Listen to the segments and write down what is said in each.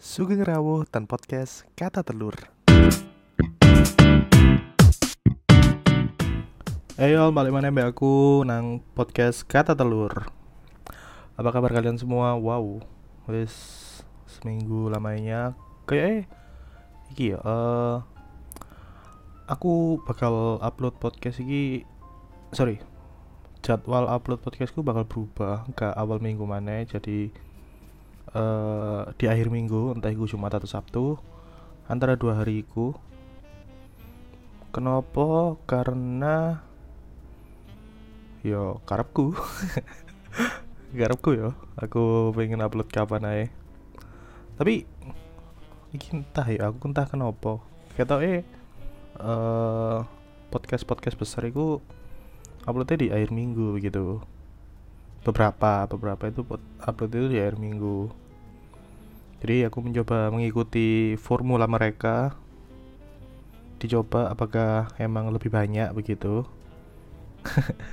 Sugeng Rawuh dan podcast Kata Telur. Ayo balik mana mbak aku nang podcast Kata Telur. Apa kabar kalian semua? Wow, wis seminggu lamanya kayak eh iki ya. eh, aku bakal upload podcast iki sorry jadwal upload podcastku bakal berubah ke awal minggu mana jadi eh di akhir minggu entah itu Jumat atau Sabtu antara dua hari itu kenapa karena yo karepku. Karepku yo aku pengen upload kapan aja tapi iki entah ya aku entah kenapa kata eh podcast podcast besar itu uploadnya di akhir minggu begitu beberapa beberapa itu upload itu di akhir minggu. Jadi aku mencoba mengikuti formula mereka. Dicoba apakah emang lebih banyak begitu.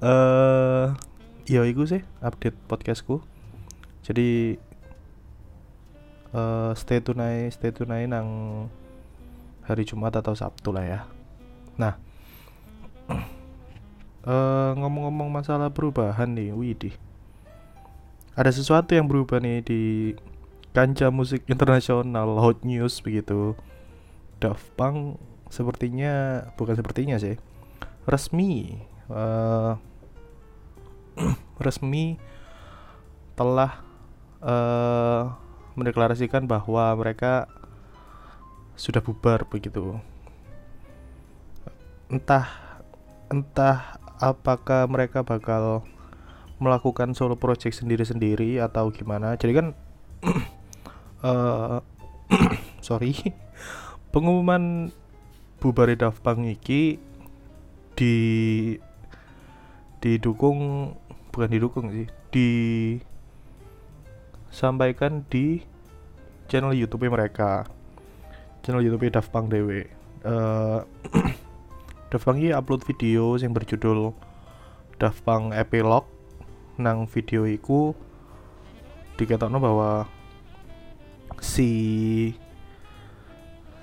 Eh ya itu sih update podcastku. Jadi eh stay tune stay tune nang hari Jumat atau Sabtu lah ya. Nah eh ngomong-ngomong masalah perubahan nih widih ada sesuatu yang berubah nih di kancah musik internasional hot news begitu. Daft Punk sepertinya bukan sepertinya sih resmi eh, resmi telah eh, mendeklarasikan bahwa mereka sudah bubar begitu. Entah entah apakah mereka bakal melakukan solo project sendiri-sendiri atau gimana? Jadi kan eh sorry pengumuman bubar Daft Punk iki di didukung bukan didukung sih disampaikan di channel YouTube mereka channel YouTube Daft Punk dewe. Eh, Daft upload video yang berjudul Daft Punk Epilogue. Nang video iku dikatakan bahwa si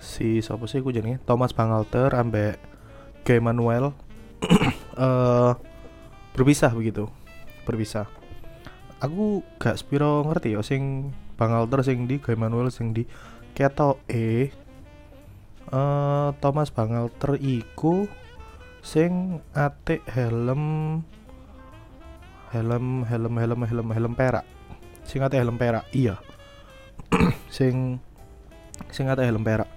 si siapa sih aku jenenge? Thomas Bangalter ambek Guy Manuel eh berpisah begitu berpisah. Aku gak spiro ngerti ya sing Bangalter sing di Guy Manuel sing di ketok eh eh Thomas Bangalter iku sing atik helm helm helm helm helm helm perak. Sing atik helm perak iya. Sing sing atik helm perak.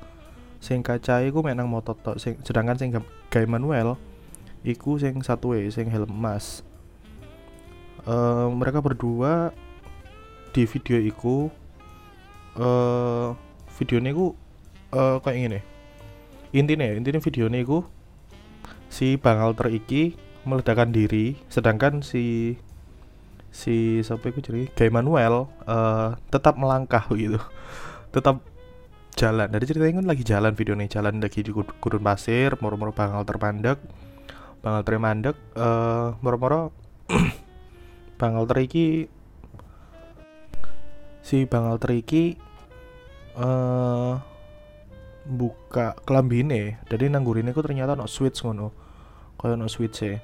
Sing kaca iku menang motor tok. Sing sedangkan sing Guy Manuel iku sing satu e sing helm emas. Eh mereka berdua di video iku eh videonya iku eh kayak gini intinya intinya videonya iku si Bang Alter iki meledakkan diri sedangkan si si siapa itu jadi Guy Manuel eh tetap melangkah gitu tetap jalan. Dari ceritanya kan lagi jalan video nih jalan lagi di gurun pasir moro-moro Bang Alter mandek Bang Alter mandek eh moro-moro Bang Alter iki si Bang Alter eh buka kelambine jadi nanggurine ku ternyata no switch ngono. Kaya no switch e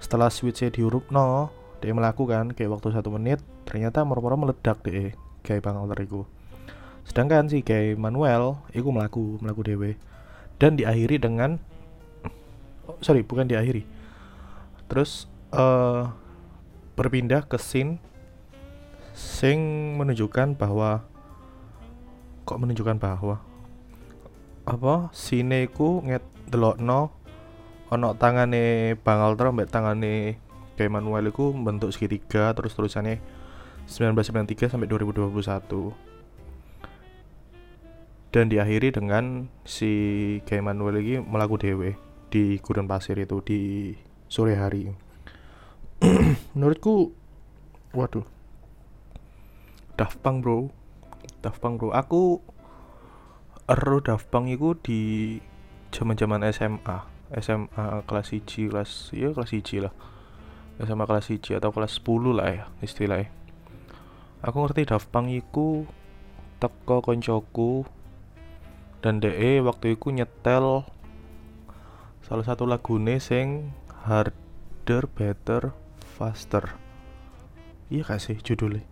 setelah switch e diurupno dia melakukan kayak waktu satu menit ternyata moro-moro meledak deh kayak Bang Alter iku sedangkan si Guy Manuel iku melaku melaku dewe dan diakhiri dengan oh, sorry bukan diakhiri. Terus eh berpindah ke scene sing menunjukkan bahwa kok menunjukkan bahwa apa scene ku nget delokno ono tangane Bang Alter mbek tangane Guy Manuel iku bentuk segitiga terus terusannya 1993 sampai 2021 dan diakhiri dengan si Guy Manuel ini melaku dewe di gurun pasir itu di sore hari. Menurutku waduh. Daft Punk bro. Daft Punk bro. Aku ero Daft Punk itu di zaman zaman SMA SMA kelas 1 kelas ya kelas 1 lah. SMA kelas 1 atau kelas 10 lah ya istilahnya. Aku ngerti Daft Punk iku teko koncoku dan DE waktu itu nyetel salah satu lagune sing harder better faster. Iya gak judulnya?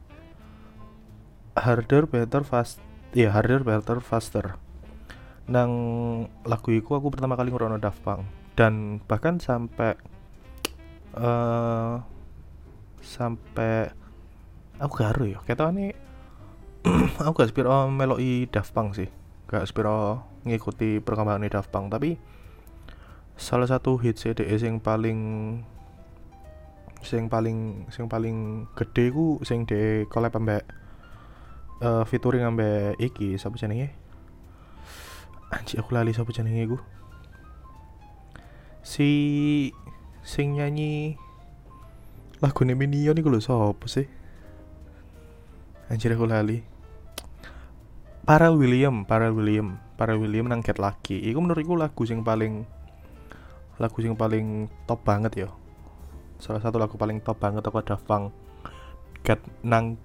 Harder better fast iya harder better faster nang lagu itu aku pertama kali ngerono Daft Punk. Dan bahkan sampai uh, sampai aku gak ya. Kata ini aku gak spiro meloi Daft Punk sih. Gak spiro ngikuti perkembangan Daft Punk. Tapi salah satu hit CD sing paling sing paling sing paling gede ku sing de collab ambek uh, featuring ambek iki sapa jenenge anji aku lali sapa jenenge ku si sing nyanyi lagu Minion iku lho sapa sih? Anjir aku lali. Pharrell William Pharrell William Pharrell William nang Get Lucky. Iku menurutku lagu sing paling lagu yang paling top banget ya. Salah satu lagu paling top banget aku ada Fang Get nang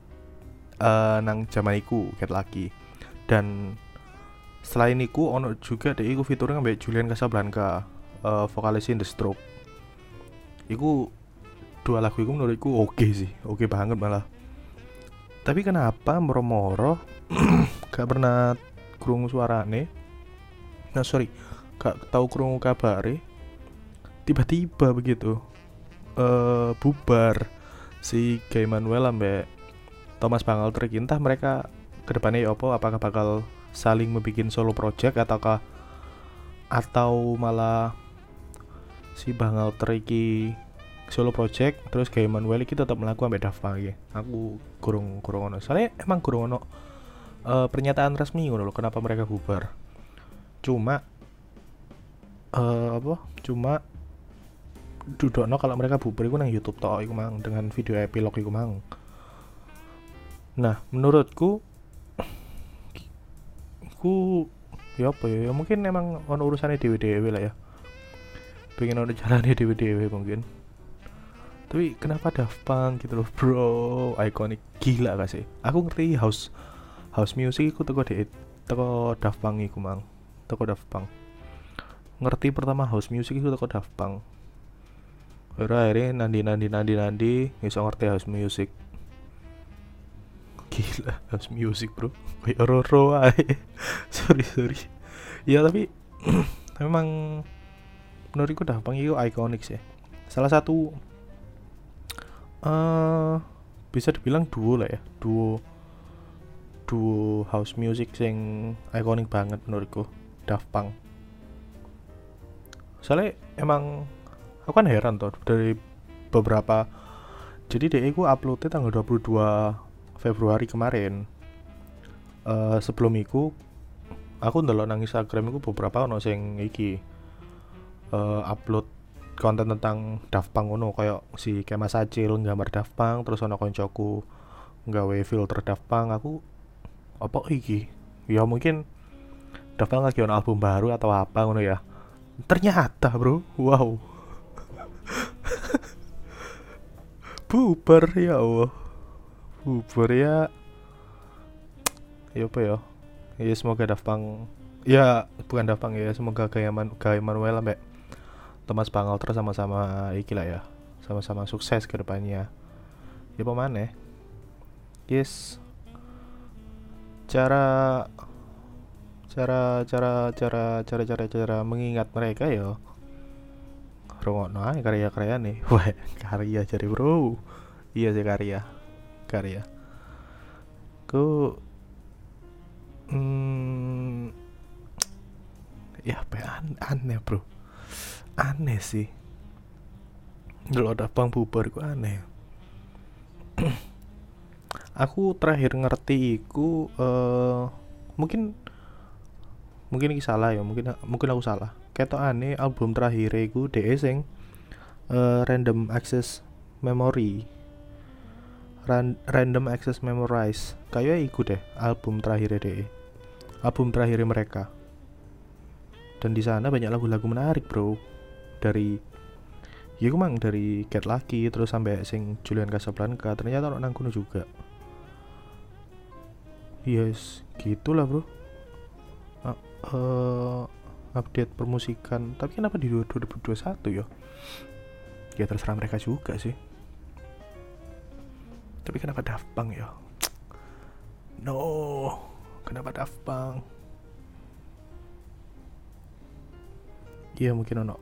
uh, nang zaman iku lagi dan selain itu ono juga deh iku fiturnya ngambil Julian Casablanca uh, vokalis The Stroke. Iku dua lagu itu menurutku oke okay sih oke okay banget malah. Tapi kenapa moro-moro gak pernah kurung suarane? Nah sorry gak tahu kurung kabare tiba-tiba begitu uh, bubar si Gay Manuel ambek Thomas Bangalter entah mereka ke depannya ya apa apakah bakal saling membuat solo project ataukah atau malah si Bangalter iki solo project terus Gay Manuel iki tetap melakukan beda Daft ya aku kurung kurung ono. Soalnya emang kurung ono uh, pernyataan resmi ngono loh kenapa mereka bubar. Cuma uh, apa? Cuma no kalau mereka bubar itu nang YouTube toh iku mang dengan video epilog iku mang. Nah, menurutku ku ya apa ya, ya mungkin emang ono urusannya dewe-dewe lah ya. Pengen ono jalannya dewe-dewe mungkin. Tapi kenapa Daft Punk gitu loh, bro? Ikonik gila gak sih? Aku ngerti house house music iku teko de teko Daft Punk iku mang. Teko Daft Punk. Ngerti pertama house music itu teko Daft Punk akhirnya nandi nandi nandi nandi bisa ngerti house music. Gila house music bro. Kayak roro aja. sorry sorry. Ya tapi memang menurutku dah pang itu ikonik sih. Salah satu uh, bisa dibilang duo lah ya, duo duo house music yang ikonik banget menurutku Daft Punk. Soalnya emang aku kan heran tuh dari beberapa jadi DE ku uploadnya tanggal 22 Februari kemarin uh, sebelum itu aku ndelok nang Instagram itu beberapa ono sing iki uh, upload konten tentang Daft Punk ngono kayak si Kemas Acil gambar Daft Punk terus ono koncoku nggawe filter Daft Punk aku apa iki? Ya mungkin Daft Punk lagi ono album baru atau apa ngono ya. Ternyata bro. Wow. Bubar ya Allah bubar ya. Ya apa ya? Ya semoga Dafpang ya bukan Dafpang ya semoga gaya Man gaya Manuel ambek Thomas Bangalter sama-sama iki lah ya. Sama-sama sukses ke depannya. Ya pemane yes. Cara cara cara cara cara cara cara mengingat mereka ya. Rungokno ae karya-karya nih wah karya jadi bro. Iya sih karya karya ku hmm, ya apa ya? aneh bro. Aneh sih. Kalau ada bang bubar ku aneh. Aku terakhir ngerti iku uh, mungkin mungkin ini salah ya mungkin mungkin aku salah. Aneh album terakhir iku DE sing uh, random access memory Ran random access memorize. Kayak iku deh album terakhir DE album terakhir mereka. Dan di sana banyak lagu-lagu menarik bro. Dari ya mang dari Get Lucky terus sampai sing Julian Casablanca ternyata orang nang juga. Yes gitulah bro. Uh, uh, update permusikan. Tapi kenapa di 2021 ya? Ya terserah mereka juga sih tapi kenapa Daft Punk ya? No kenapa Daft Punk iya mungkin ono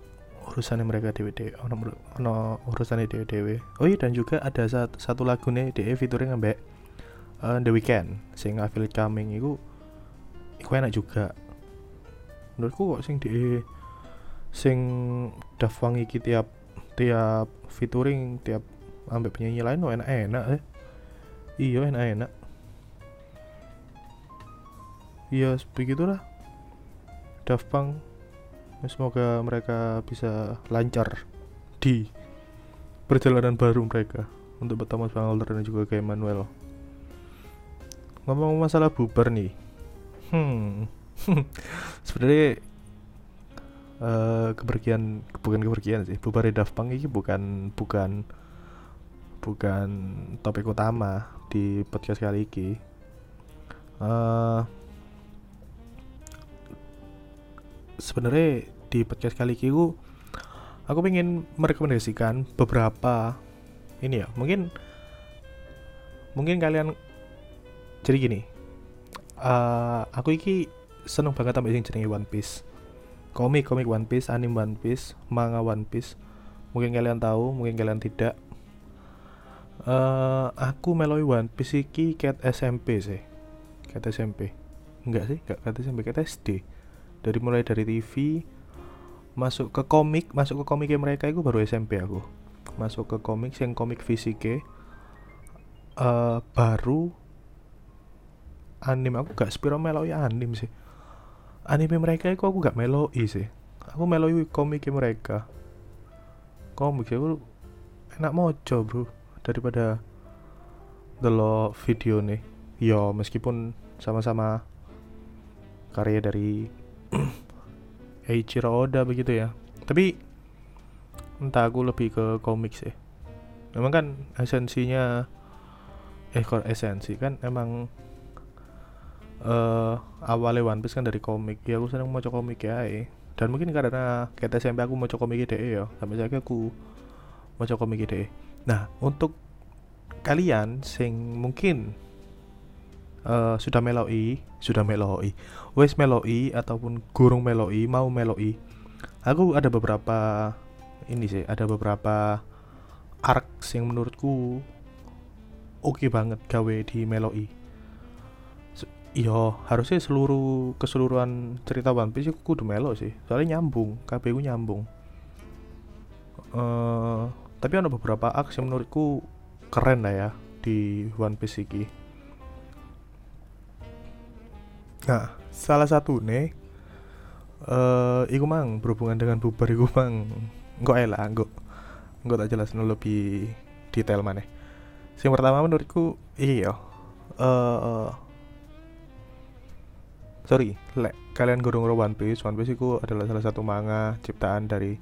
urusannya mereka dewe ono, ono urusannya dewe oh iya dan juga ada satu, satu lagu nih dewe featuring ngambek uh, The Weeknd sing It Coming itu itu enak juga. Menurutku kok sing de sing Daft Punk iki tiap tiap featuring tiap ambek penyanyi lain enak-enak eh iya enak-enak iya begitulah. Daft Punk. Semoga mereka bisa lancar di perjalanan baru mereka untuk bertemu Bang dan juga kayak Manuel. Ngomong masalah bubar nih. Hmm. Sebenarnya uh, kepergian bukan kepergian sih. Bubar Daft Punk ini bukan bukan bukan topik utama di podcast kali ini uh, sebenarnya di podcast kali ini aku, aku pengen merekomendasikan beberapa ini ya mungkin mungkin kalian jadi gini uh, aku iki seneng banget sama yang jenenge One Piece. Komik komik One Piece anime One Piece manga One Piece mungkin kalian tahu mungkin kalian tidak uh, aku meloi One Piece iki cat SMP sih. Cat SMP enggak sih enggak cat SMP cat SD dari mulai dari TV masuk ke komik masuk ke komiknya mereka itu baru SMP aku. Masuk ke komik yang komik fisiknya uh, baru anime aku gak spiro meloi anime sih. Anime mereka itu aku gak meloi sih. Aku meloi komiknya mereka. Komik sih aku enak mojo bro daripada delok video nih. Yo meskipun sama-sama karya dari Eiichiro Oda begitu ya. Tapi entah aku lebih ke komik sih. Memang kan esensinya eh kok esensi? Kan emang uh, awalnya One Piece kan dari komik. Ya aku seneng mau komik ya dan mungkin karena kayak SMP aku mau komik deh ya. Sampai saya aku mau komik deh Nah, untuk kalian sing mungkin uh, sudah meloi, sudah meloi, wes meloi ataupun gurung meloi, mau meloi, aku ada beberapa ini sih, ada beberapa arc yang menurutku oke okay banget gawe di meloi. Iya, harusnya seluruh keseluruhan cerita One Piece aku kudu melo sih. Soalnya nyambung, KPU nyambung. Uh, tapi ada beberapa aks yang menurutku keren lah ya di One Piece ini nah salah satu nih uh, iku mang berhubungan dengan bubar iku mang. Enggak elah enggak. Enggak tak jelas lebih detail mana yang pertama menurutku iya uh, sorry lek kalian gurung One Piece One Piece itu adalah salah satu manga ciptaan dari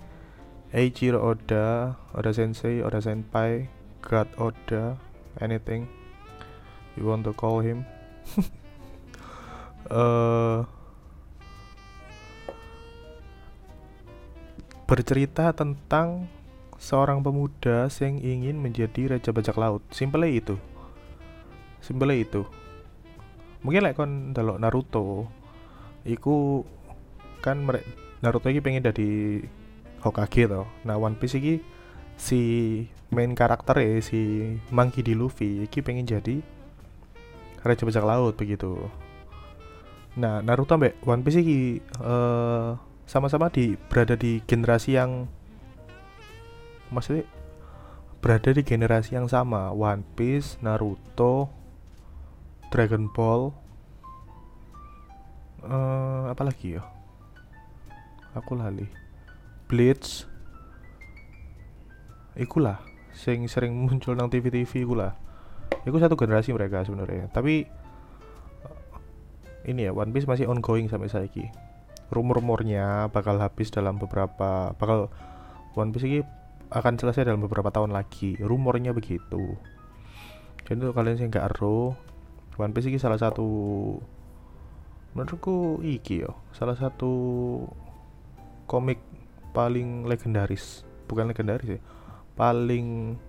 Eiichiro Oda, Oda Sensei, Oda Senpai, God Oda, anything you want to call him. uh, bercerita tentang seorang pemuda yang ingin menjadi raja bajak laut. Simple itu. Simple itu. Mungkin like kon Naruto, iku kan Naruto ini pengen jadi Hokage to. Nah One Piece iki si main karakter ya si Monkey di Luffy iki pengen jadi raja bajak laut begitu. Nah Naruto mbak One Piece iki uh, sama-sama di berada di generasi yang maksudnya berada di generasi yang sama One Piece, Naruto, Dragon Ball, uh, apa lagi ya? Aku lali. Blitz. Ikulah sing sering muncul nang TV-TV ikulah. Iku satu generasi mereka sebenarnya. Tapi ini ya One Piece masih ongoing sampai saiki. Rumor-rumornya bakal habis dalam beberapa bakal One Piece ini akan selesai dalam beberapa tahun lagi. Rumornya begitu. Jadi untuk kalian yang nggak ero One Piece ini salah satu menurutku iki yo salah satu komik paling legendaris. Bukan legendaris ya paling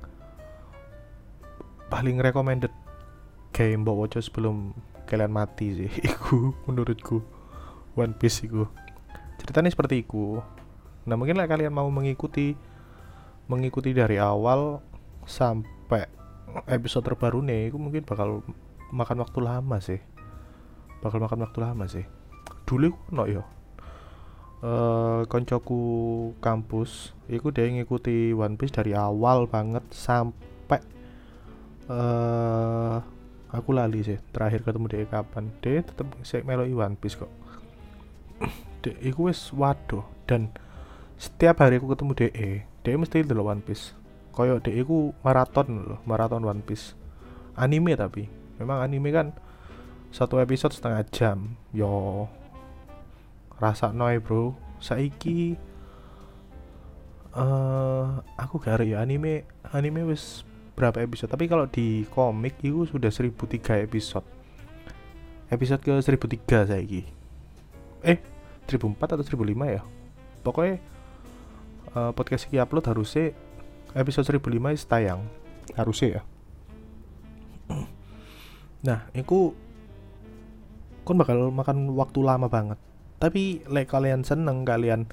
paling recommended game mbok waca sebelum kalian mati sih. Iku menurutku. One Piece iku. Ceritanya seperti iku. Nah mungkin lah kalian mau mengikuti mengikuti dari awal sampai episode terbaru nih itu mungkin bakal makan waktu lama sih. Bakal makan waktu lama sih. Dulu no yo uh, koncoku kampus itu dia ngikuti One Piece dari awal banget sampai uh, aku lali sih terakhir ketemu dia kapan. Dia tetap saya meloi One Piece kok. Dia iku wis waduh dan setiap hari aku ketemu DE dia mesti dulu One Piece. Koyo DE ku maraton loh maraton One Piece. Anime tapi memang anime kan satu episode setengah jam. Yo rasa noy bro. Saiki uh, aku gak ya anime. Anime wis berapa episode? Tapi kalau di komik itu sudah 1003 episode. Episode ke 1003 saiki. Eh 1004 atau 1005 ya? Pokoknya uh, podcast ini upload harusnya episode 1005 tayang. Harusnya ya. Nah itu kon bakal makan waktu lama banget tapi like kalian seneng kalian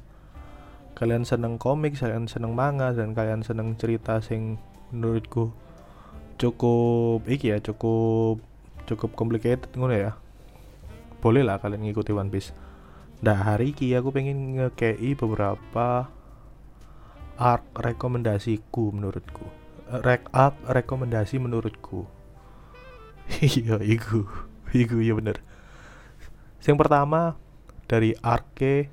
kalian seneng komik kalian seneng manga dan kalian seneng cerita sing menurutku cukup iki ya cukup cukup complicated ngono ya. Boleh lah kalian ngikuti One Piece. Nah hari ini aku pengen ngekei beberapa arc rekomendasiku menurutku. Rek arc rekomendasi menurutku. Iya iku iku ya bener. Yang pertama dari arke.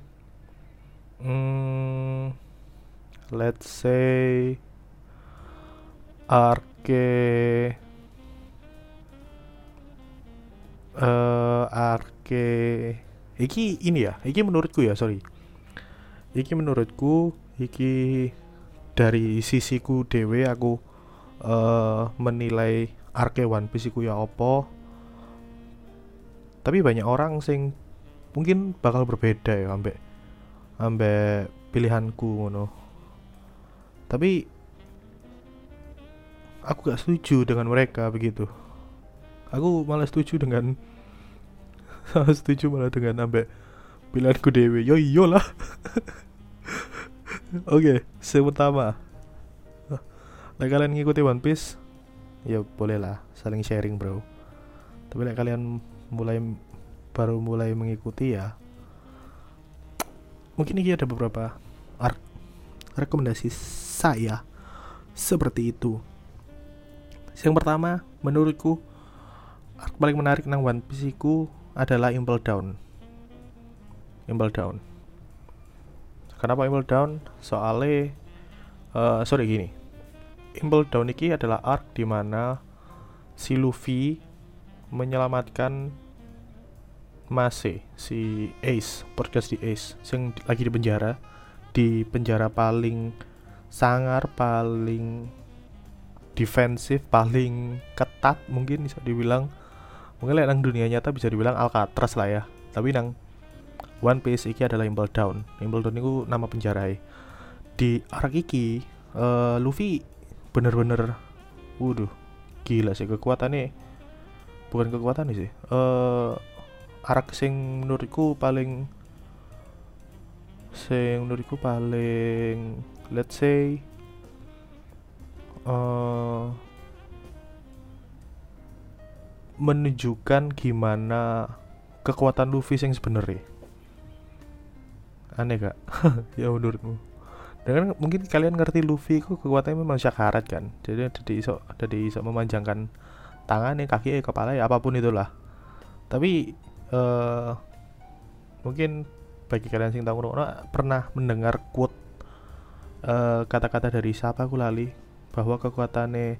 Hmm, let's say arke uh, arke. Iki ini ya iki menurutku ya sorry. Iki menurutku iki dari sisiku dewe aku uh, menilai arke One Piece iku ya opo tapi banyak orang sing mungkin bakal berbeda ya ambek ambek pilihanku ngono. Tapi aku gak setuju dengan mereka begitu. Aku malah setuju dengan setuju malah dengan ambek pilihanku dewe yo iyalah. Oke okay, pertama Like kalian ngikuti One Piece ya boleh lah saling sharing bro. Tapi kalian mulai baru mulai mengikuti ya. Mungkin ini ada beberapa rekomendasi saya seperti itu. Yang pertama menurutku art paling menarik nang One Piece ku adalah Impel Down. Impel Down. Kenapa Impel Down? Soalnya uh, sorry gini. Impel Down ini adalah arc di mana si Luffy menyelamatkan Mase si Ace podcast di Ace yang lagi di penjara. Di penjara paling sangar paling defensif paling ketat mungkin bisa dibilang. Mungkin nang dunia nyata bisa dibilang Alcatraz lah ya. Tapi nang One Piece iki adalah Impel Down. Impel Down itu nama penjara di arc iki uh, Luffy bener-bener waduh gila sih kekuatannya. Bukan kekuatan sih uh, arak sing menurutku paling sing menurutku paling let's say uh, menunjukkan gimana kekuatan Luffy yang sebenarnya. Aneh gak? Ya menurutmu dengan mungkin kalian ngerti Luffy ku kekuatannya memang syakarat kan. Jadi ada di iso ada di iso memanjangkan tangan kaki kepala ya apa pun itulah. Tapi uh, mungkin bagi kalian sing tahu pernah mendengar quote uh, kata-kata dari siapa aku lali? Bahwa kekuatannya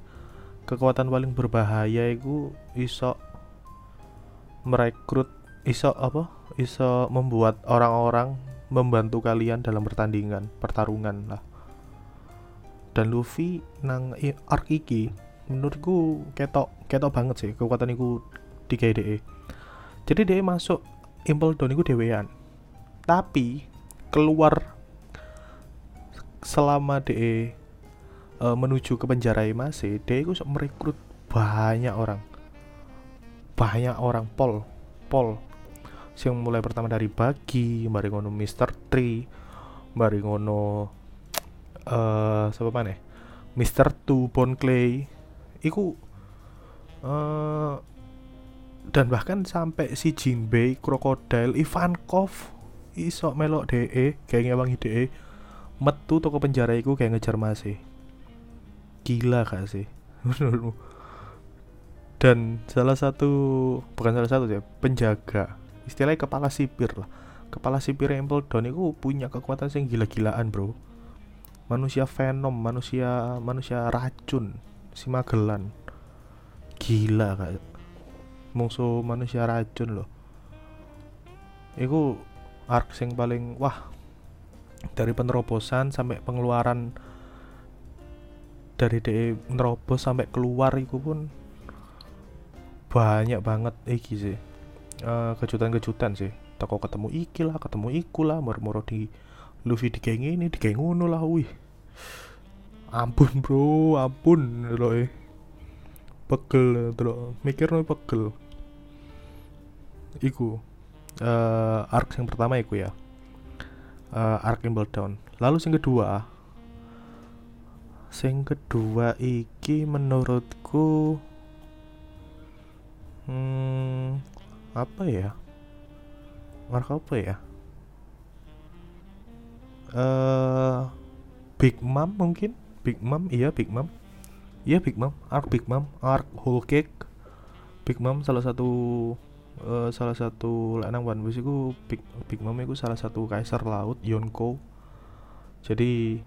kekuatan paling berbahaya itu iso merekrut iso apa? Iso membuat orang-orang membantu kalian dalam pertandingan pertarungan lah. Dan Luffy nang arc iki menurutku ketok ketok banget sih kekuatan itu di DE jadi DE masuk Impel Down itu dewean tapi keluar selama DE uh, menuju ke penjara masih DE itu merekrut banyak orang banyak orang pol pol yang mulai pertama dari Bagi, mari ngono Mr. Tree, mari ngono uh, siapa mana? Mr. Two, Bon Clay, iku uh, dan bahkan sampai si Jinbei, Crocodile, Ivankov, iso melok DE, kayak ngewangi DE, metu toko penjara iku kayak ngejar masih. Gila gak sih? dan salah satu bukan salah satu ya penjaga. Istilahnya kepala sipir lah. Kepala sipir Down itu punya kekuatan yang gila-gilaan bro. Manusia venom manusia manusia racun si Magellan gila kayak musuh manusia racun loh itu arc yang paling wah dari penerobosan sampai pengeluaran dari DE nerobos sampai keluar itu pun banyak banget iki sih. Eh, kejutan-kejutan sih. Toko ketemu iki lah ketemu iku lah moro-moro di Luffy di geng ini di geng ngono lah wih. Ampun bro ampun lo eh pegel terus mikir nih pegel iku. Uh, arc yang pertama iku ya. Uh, arc Impel Down. Lalu yang kedua. Yang kedua iki menurutku hmm, apa ya? Marka apa ya? Uh, Big Mom mungkin? Big Mom? Iya Big Mom. Iya Big Mom. Arc Big Mom. Arc Whole Cake. Big Mom salah satu uh, salah satu lanang One Piece itu Big Big Mom itu salah satu kaisar laut Yonko. Jadi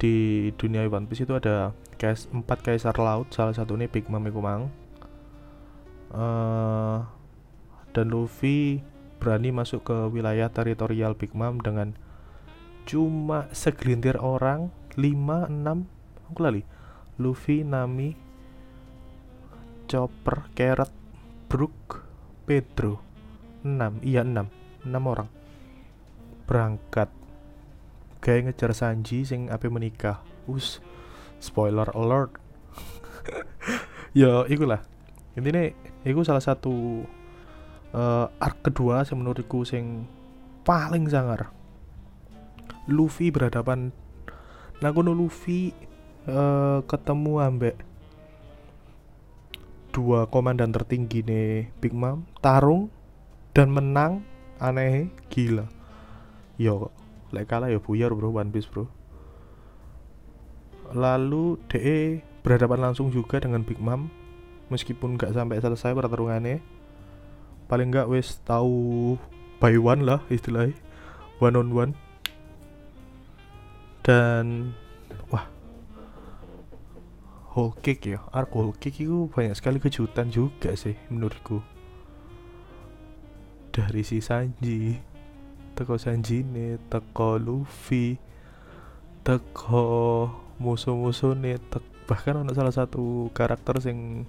di dunia One Piece itu ada kais empat kaisar laut salah satunya Big Mom itu mang. Uh, dan Luffy berani masuk ke wilayah teritorial Big Mom dengan cuma segelintir orang 5 6 aku lali. Luffy Nami Chopper Carrot Brook Pedro. 6 iya 6 6 orang. Berangkat. Kayak ngejar Sanji sing ape menikah. Us spoiler alert. Ya ikulah. Intinya itu salah satu uh, arc kedua sing menurutku sing paling sangar. Luffy berhadapan. Nah Luffy uh, ketemu ambek dua komandan tertinggi nih Big Mom tarung dan menang aneh gila. Yo lek kalah ya buyar bro One Piece bro. Lalu DE berhadapan langsung juga dengan Big Mom meskipun gak sampai selesai pertarungannya. Paling nggak wes tahu by one lah istilahnya. One on one. Dan wah whole cake ya? Arc whole cake itu banyak sekali kejutan juga sih menurutku. Dari si Sanji teko Sanji nih teko Luffy teko musuh-musuh tek, bahkan ada salah satu karakter yang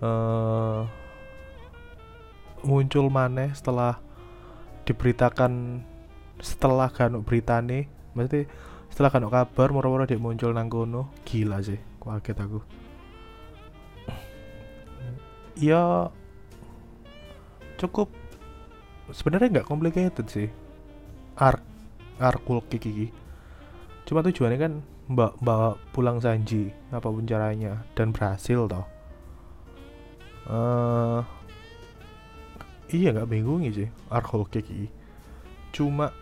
uh, muncul maneh setelah diberitakan setelah kanuk berita nih berarti setelah kanuk kabar moro-moro dia muncul nang kono. Gila sih kaget aku. Ya cukup sebenarnya nggak complicated sih. Arc arc kiki cuma tujuannya kan mbak mbak pulang Sanji apa pun caranya dan berhasil toh. Uh, iya nggak bingung sih arc Cake cuma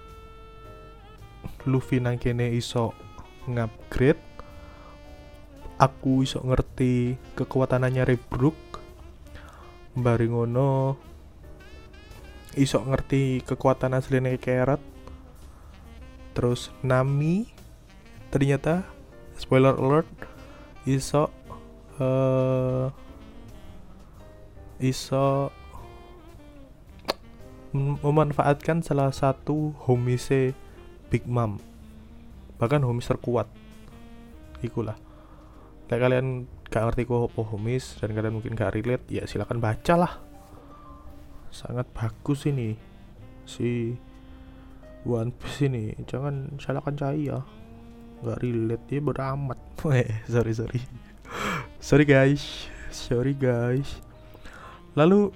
Luffy nang kene iso ngupgrade aku iso ngerti kekuatannya Rebrook bari ngono iso ngerti kekuatan aslinya Carrot terus Nami ternyata spoiler alert iso uh, iso memanfaatkan salah satu homise Big Mom. Bahkan homies terkuat. Ikulah. Kayak kalian gak ngerti kok apa homies dan kalian mungkin gak relate ya silakan baca lah sangat bagus ini. Si One Piece ini. Jangan salahkan saya nggak relate ya beramat. Sorry sorry. Sorry guys. Sorry guys. Lalu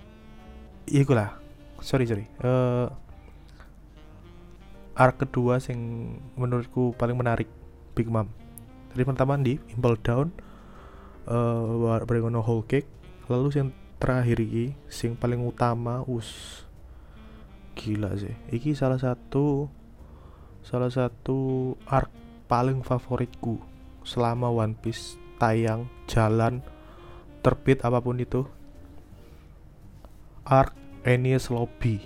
iya lah sorry sorry. Uh, arc kedua sing menurutku paling menarik Big Mom. Jadi pertama di Impel Down uh, bareng Whole Cake. Lalu yang terakhir ini sing paling utama us gila sih. Iki salah satu salah satu arc paling favoritku selama One Piece tayang jalan terbit apa pun itu. Arc Enies Lobby.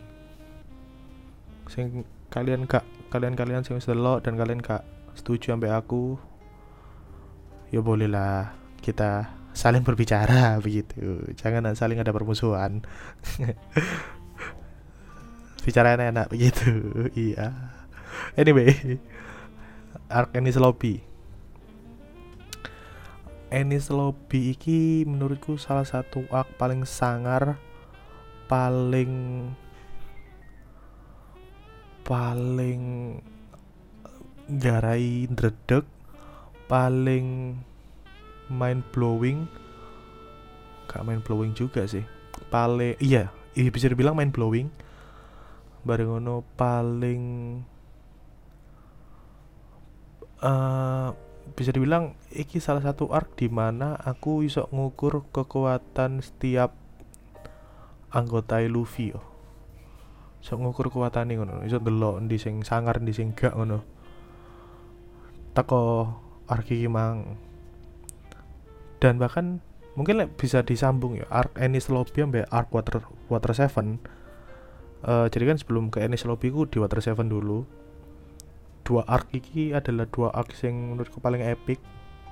Sing kalian kak kalian kalian sing lo dan kalian kak setuju sampai aku ya bolehlah kita saling berbicara begitu. Jangan saling ada permusuhan. Bicara enak-enak begitu iya. Anyway arc Ennis Lobby. Ennis Lobby iki menurutku salah satu arc paling sangar paling paling garai dredeg paling mind blowing gak mind blowing juga sih paling iya iya bisa dibilang mind blowing bareng ono paling uh, bisa dibilang iki salah satu arc di mana aku iso ngukur kekuatan setiap anggota Luffy yo. Iso ngukur kekuatan ngono, iso delok di sing sangar di sing gak ngono. Teko arc iki mang. Dan bahkan mungkin bisa disambung ya arc Ennis Lobby sampai arc Water Water Seven. Uh, jadi kan sebelum ke Ennis Lobby ku di Water Seven dulu dua arc ini adalah dua arc yang menurutku paling epic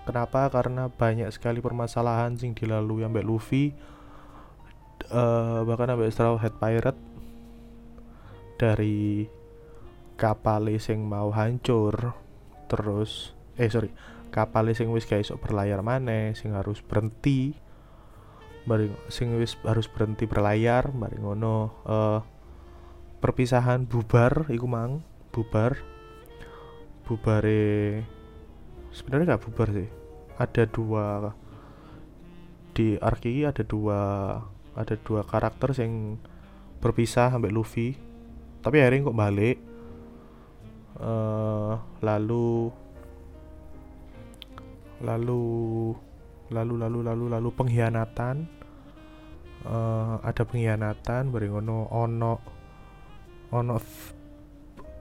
kenapa karena banyak sekali permasalahan sing dilalui sampai Luffy uh, bahkan sampai Straw Hat Pirate dari kapal sing mau hancur terus eh sorry kapal sing wis guys berlayar mana sing harus berhenti bareng sing wis harus berhenti berlayar bareng ngono uh, perpisahan bubar iku mang bubar. Bubare sebenarnya nggak bubar sih. Ada dua di Arki ada dua ada dua karakter yang berpisah sampai Luffy tapi akhirnya kok balik. Uh, lalu lalu lalu lalu lalu lalu pengkhianatan. Uh, ada pengkhianatan bareng ono ono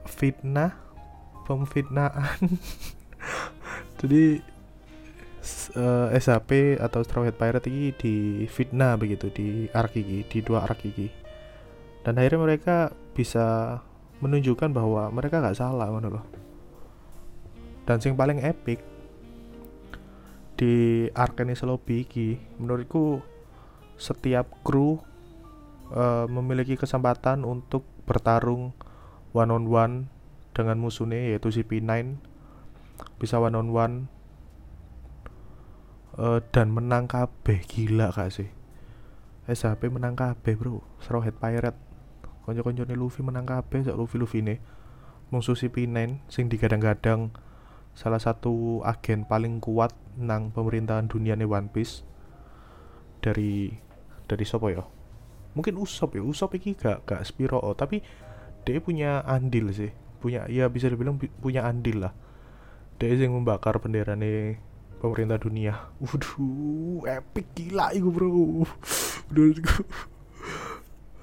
fitnah pemfitnaan. Jadi uh, eh, SAP atau Straw Hat Pirate ini di fitnah begitu di ini di dua ini. Dan akhirnya mereka bisa menunjukkan bahwa mereka gak salah mana loh. Dan yang paling epic di Arkanis Lobby ini menurutku setiap kru uh, memiliki kesempatan untuk bertarung one on one dengan musuhnya yaitu si P9 bisa one on one uh, dan menang kabeh. Gila gak sih? SHP menang kabeh bro. Hat Pirate nih Luffy menang kabeh sak Luffy Luffy nih musuh si P9 sing digadang-gadang salah satu agen paling kuat nang pemerintahan dunia nih One Piece. Dari dari sopo ya? Mungkin Usop ya. Usop iki gak gak Spiro oh, tapi dia punya andil sih. Punya ya bisa dibilang punya andil lah. Dia yang membakar bendera nih pemerintah dunia. Waduh epic gila itu bro. Menurutku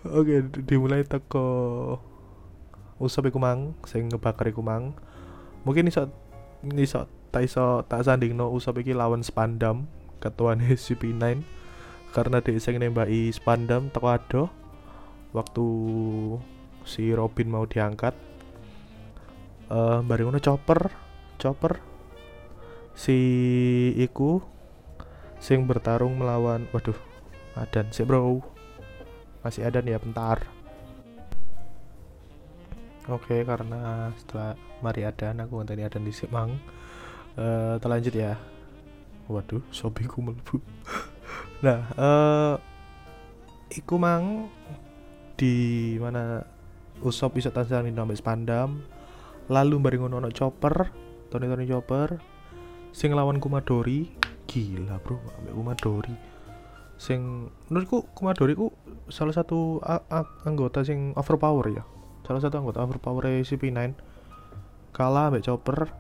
oke dimulai teko usap iku mang sing ngebakar iku mang. Mungkin iso iso tak iso tak sanding no usap iki lawan spandam ketua CP9 karena dia sing nembaki spandam teko ado waktu si Robin mau diangkat. Uh, bareng chopper chopper. Si iku sing bertarung melawan waduh adan sih bro masih ada nih ya bentar. Oke karena setelah mari adan aku tadi adan di Simang uh, eh, terlanjut ya. Waduh sobiku mlebu nah eh iku mang di mana Usop bisa tansah minum sampai spandam. Lalu bareng ono chopper Tony Tony chopper. Sing lawan Kumadori. Gila bro ambek Kumadori sing menurutku Kumadori ku salah satu anggota sing overpower ya. Salah satu anggota overpower CP9 kalah ambek chopper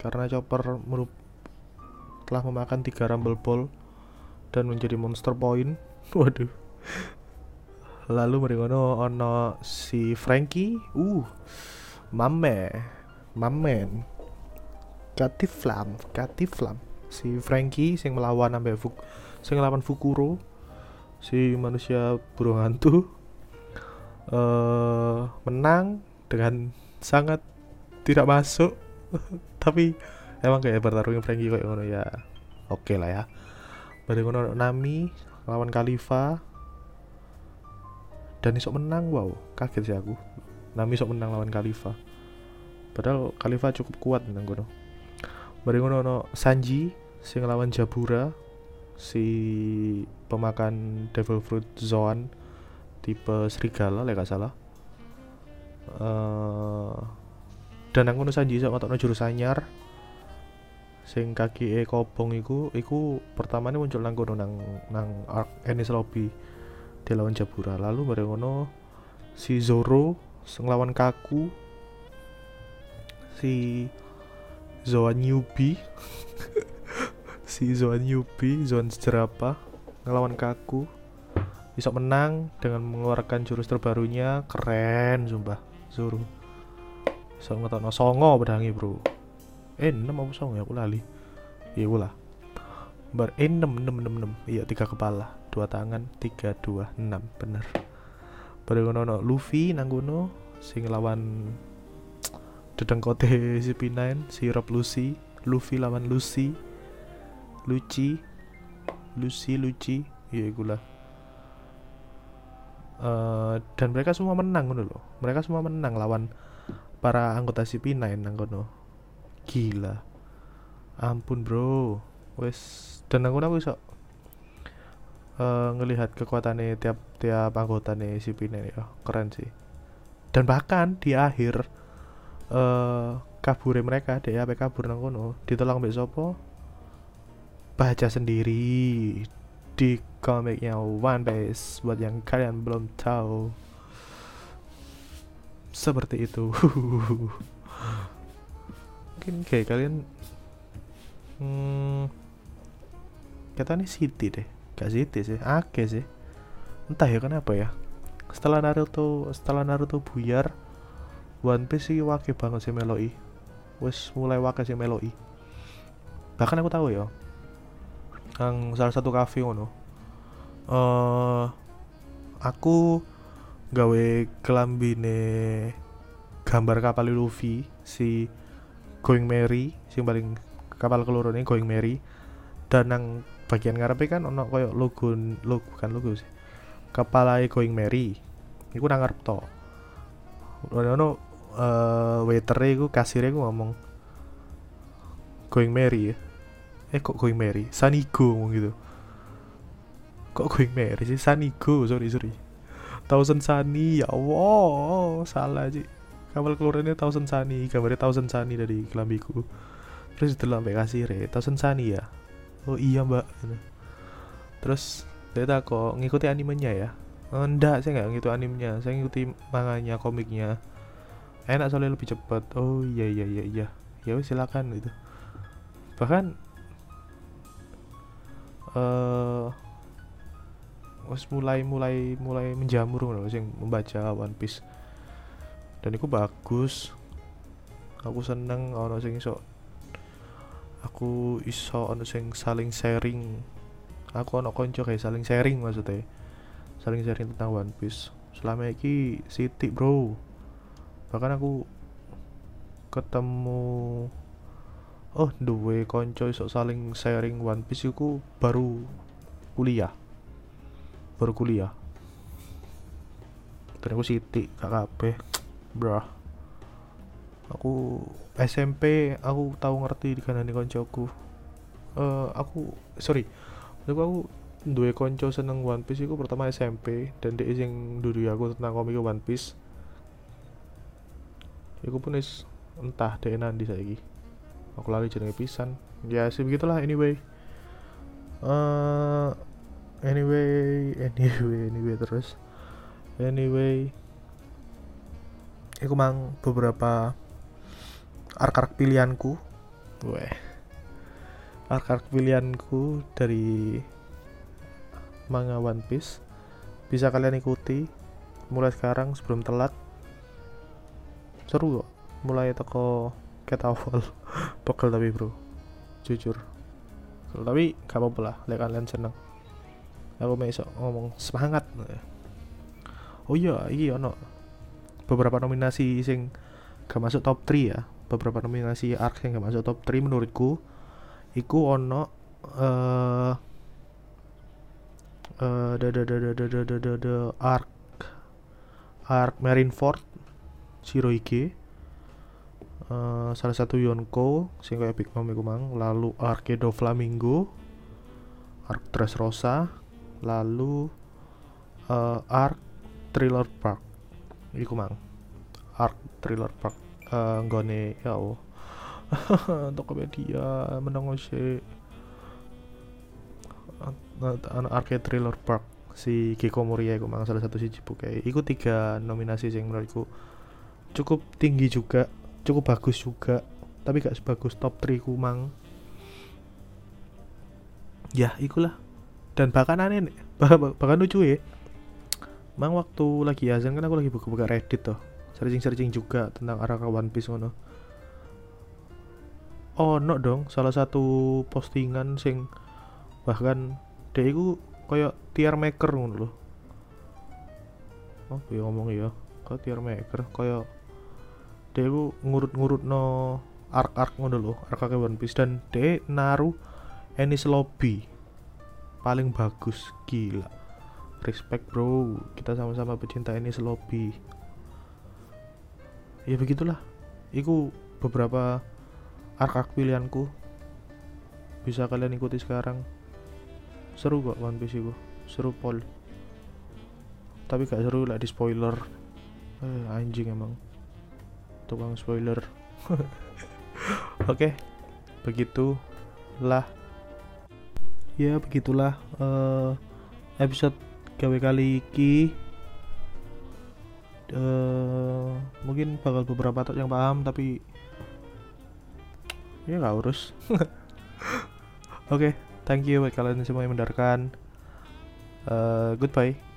karena chopper merup telah memakan tiga rumble ball dan menjadi monster point. Waduh. Lalu meringono ono si Frankie uh mame mamen Katiflam Katiflam. Si Frankie sing melawan ambek Fuk sing ngelawan Fukuro si manusia burung hantu eh menang dengan sangat tidak masuk. Tapi emang kayak bertarungnya Frankie kayak ngono ya oke lah ya. Bareng ngono Nami lawan Khalifa. Dan isok menang wow kaget sih aku. Nami isok menang lawan Khalifa. Padahal Khalifa cukup kuat menang ngono. Bareng ngono ono Sanji sing lawan Jabura si pemakan devil fruit Zoan tipe serigala gak salah. Eh dan aku ngono Sanji sok ngetokno jurus anyar. Sing kaki e kobong iku iku pertamanya muncul nang kono nang nang arc Enies Lobby dia lawan Jabura. Lalu bareng ngono si Zoro sing lawan Kaku si Zoan Yubi si Zoan Yubi Zoan jerapah ngelawan Kaku. Bisa menang dengan mengeluarkan jurus terbarunya. Keren sumpah. Zoro so ngetokno songo pedangi bro. Eh 6 apa songo ya? Aku lali. Iya lah. Bar eh 6 6 6 6 iya tiga kepala. Dua tangan tiga dua enam. Bener. Pada ngono ono Luffy nang kono sing lawan dedengkote si P9 si Rob Lucy. Luffy lawan Lucy Lucy. Lucy Lucy. Iya iku lah Eh, dan mereka semua menang ngono loh mereka semua menang lawan para anggota CP9 nang kono. Gila. Ampun bro. Wes dan aku aku iso eh, ngelihat kekuatannya tiap tiap anggota nih CP9 ya. Keren sih. Dan bahkan di akhir eh kabure mereka dia kabur nang kono. Ditolong mbek sopo baca sendiri di komiknya One Piece buat yang kalian belum tahu. Seperti itu. Mungkin kayak kalian hmm, kata nih City deh. Gak City sih Ake sih. Entah ya kenapa ya. Setelah Naruto setelah Naruto buyar One Piece sih wake banget sih Meloi. Wes mulai wake sih Meloi. Bahkan aku tahu ya yang salah satu cafe ngono. Eh aku gawe kelambine gambar kapal Luffy si Going Merry sing paling kapal keloro ini Going Merry. Dan nang bagian ngarepe kan ono koyo logo logo bukan logo sih kepala Going Merry. Iku nang ngarep to. Ono ono eh waiter iku kasir iku ngomong Going Merry ya eh kok Going Merry Sanigo ngomong gitu. Kok Going Merry sih? Sanigo sorry sorry. Thousand Sunny ya Allah salah sih kapal keluarannya Thousand Sunny gambarnya Thousand Sunny dari kelambiku. Terus itu sampai kasir ya Thousand Sunny ya? Oh iya mbak. Terus tak kok ngikuti animenya ya? "Oh, enggak saya nggak ngikuti animenya. Saya ngikuti manganya komiknya. Enak soalnya lebih cepat. Oh iya iya iya iya. Ya silakan gitu. Bahkan wes mulai mulai mulai menjamur loh sing membaca One Piece. Dan itu bagus. Aku seneng ono sing iso aku iso ono sing saling sharing. Aku ono konco kayak saling sharing maksudnya. Saling sharing tentang One Piece. Selama ini Siti bro. Bahkan aku ketemu oh duwe konco iso saling sharing One Piece iku baru kuliah. Baru kuliah. Dan aku Siti gak kabeh bro aku SMP aku tahu ngerti di kanan koncoku uh, aku sorry. Aku aku dua konco seneng One Piece itu pertama SMP dan dia sing dulu aku tentang komik One Piece. Iku pun is entah deh nanti saiki aku lali jenenge pisan. Ya sih begitulah anyway. Uh, anyway anyway anyway terus. Anyway Iku mang beberapa ark-ark pilihanku. Weh. Ark-ark pilihanku dari manga One Piece. Bisa kalian ikuti mulai sekarang sebelum telat. Seru kok. Mulai toko cat awal pokok tapi bro. Jujur. Tapi gak apa-apa lah. Lihat kalian seneng. Aku besok ngomong semangat oh iya iya ono beberapa nominasi sing gak masuk top 3 ya. Beberapa nominasi arc yang gak masuk top 3 menurutku. Iku ono eh uh, the the the the the the the, the arc arc Marineford Shirohige uh, salah satu Yonko sing kayak Big Mom iku mang. Lalu Arkedo Flamingo Arc Dressrosa lalu uh, Arc Thriller Park iku mang. Arc Thriller Park. Uh, nggone ya Allah. Tokopedia menang sih anak arcade thriller park si Kiko Moria itu mang salah satu si Cipukai itu tiga nominasi yang menurutku cukup tinggi juga cukup bagus juga tapi gak sebagus top 3 ku mang ya ikulah. Dan bahkan aneh bahkan lucu ya. Mang waktu lagi azan kan aku lagi buka-buka reddit tuh searching-searching juga tentang arah One Piece ngono. Oh no dong salah satu postingan sing bahkan dia itu kayak tier maker ngono loh oh ya ngomong ya kayak tier maker? Kayak dia ngurut-ngurut no arc-arc ngono loh arc arc One Piece. Dan dia naruh Ennis Lobby paling bagus. Gila. Respect bro. Kita sama-sama pecinta Ennis Lobby. Ya begitulah. Itu beberapa arc-arc pilihanku. Bisa kalian ikuti sekarang. Seru kok One Piece itu seru pol tapi gak seru lah di spoiler. Eh, anjing emang tukang spoiler. Oke okay. begitulah. Ya begitulah uh, episode gawe kali iki. Uh, mungkin bakal beberapa yang paham tapi ya nggak urus. Oke okay, thank you buat kalian semua yang mendengarkan. Uh, goodbye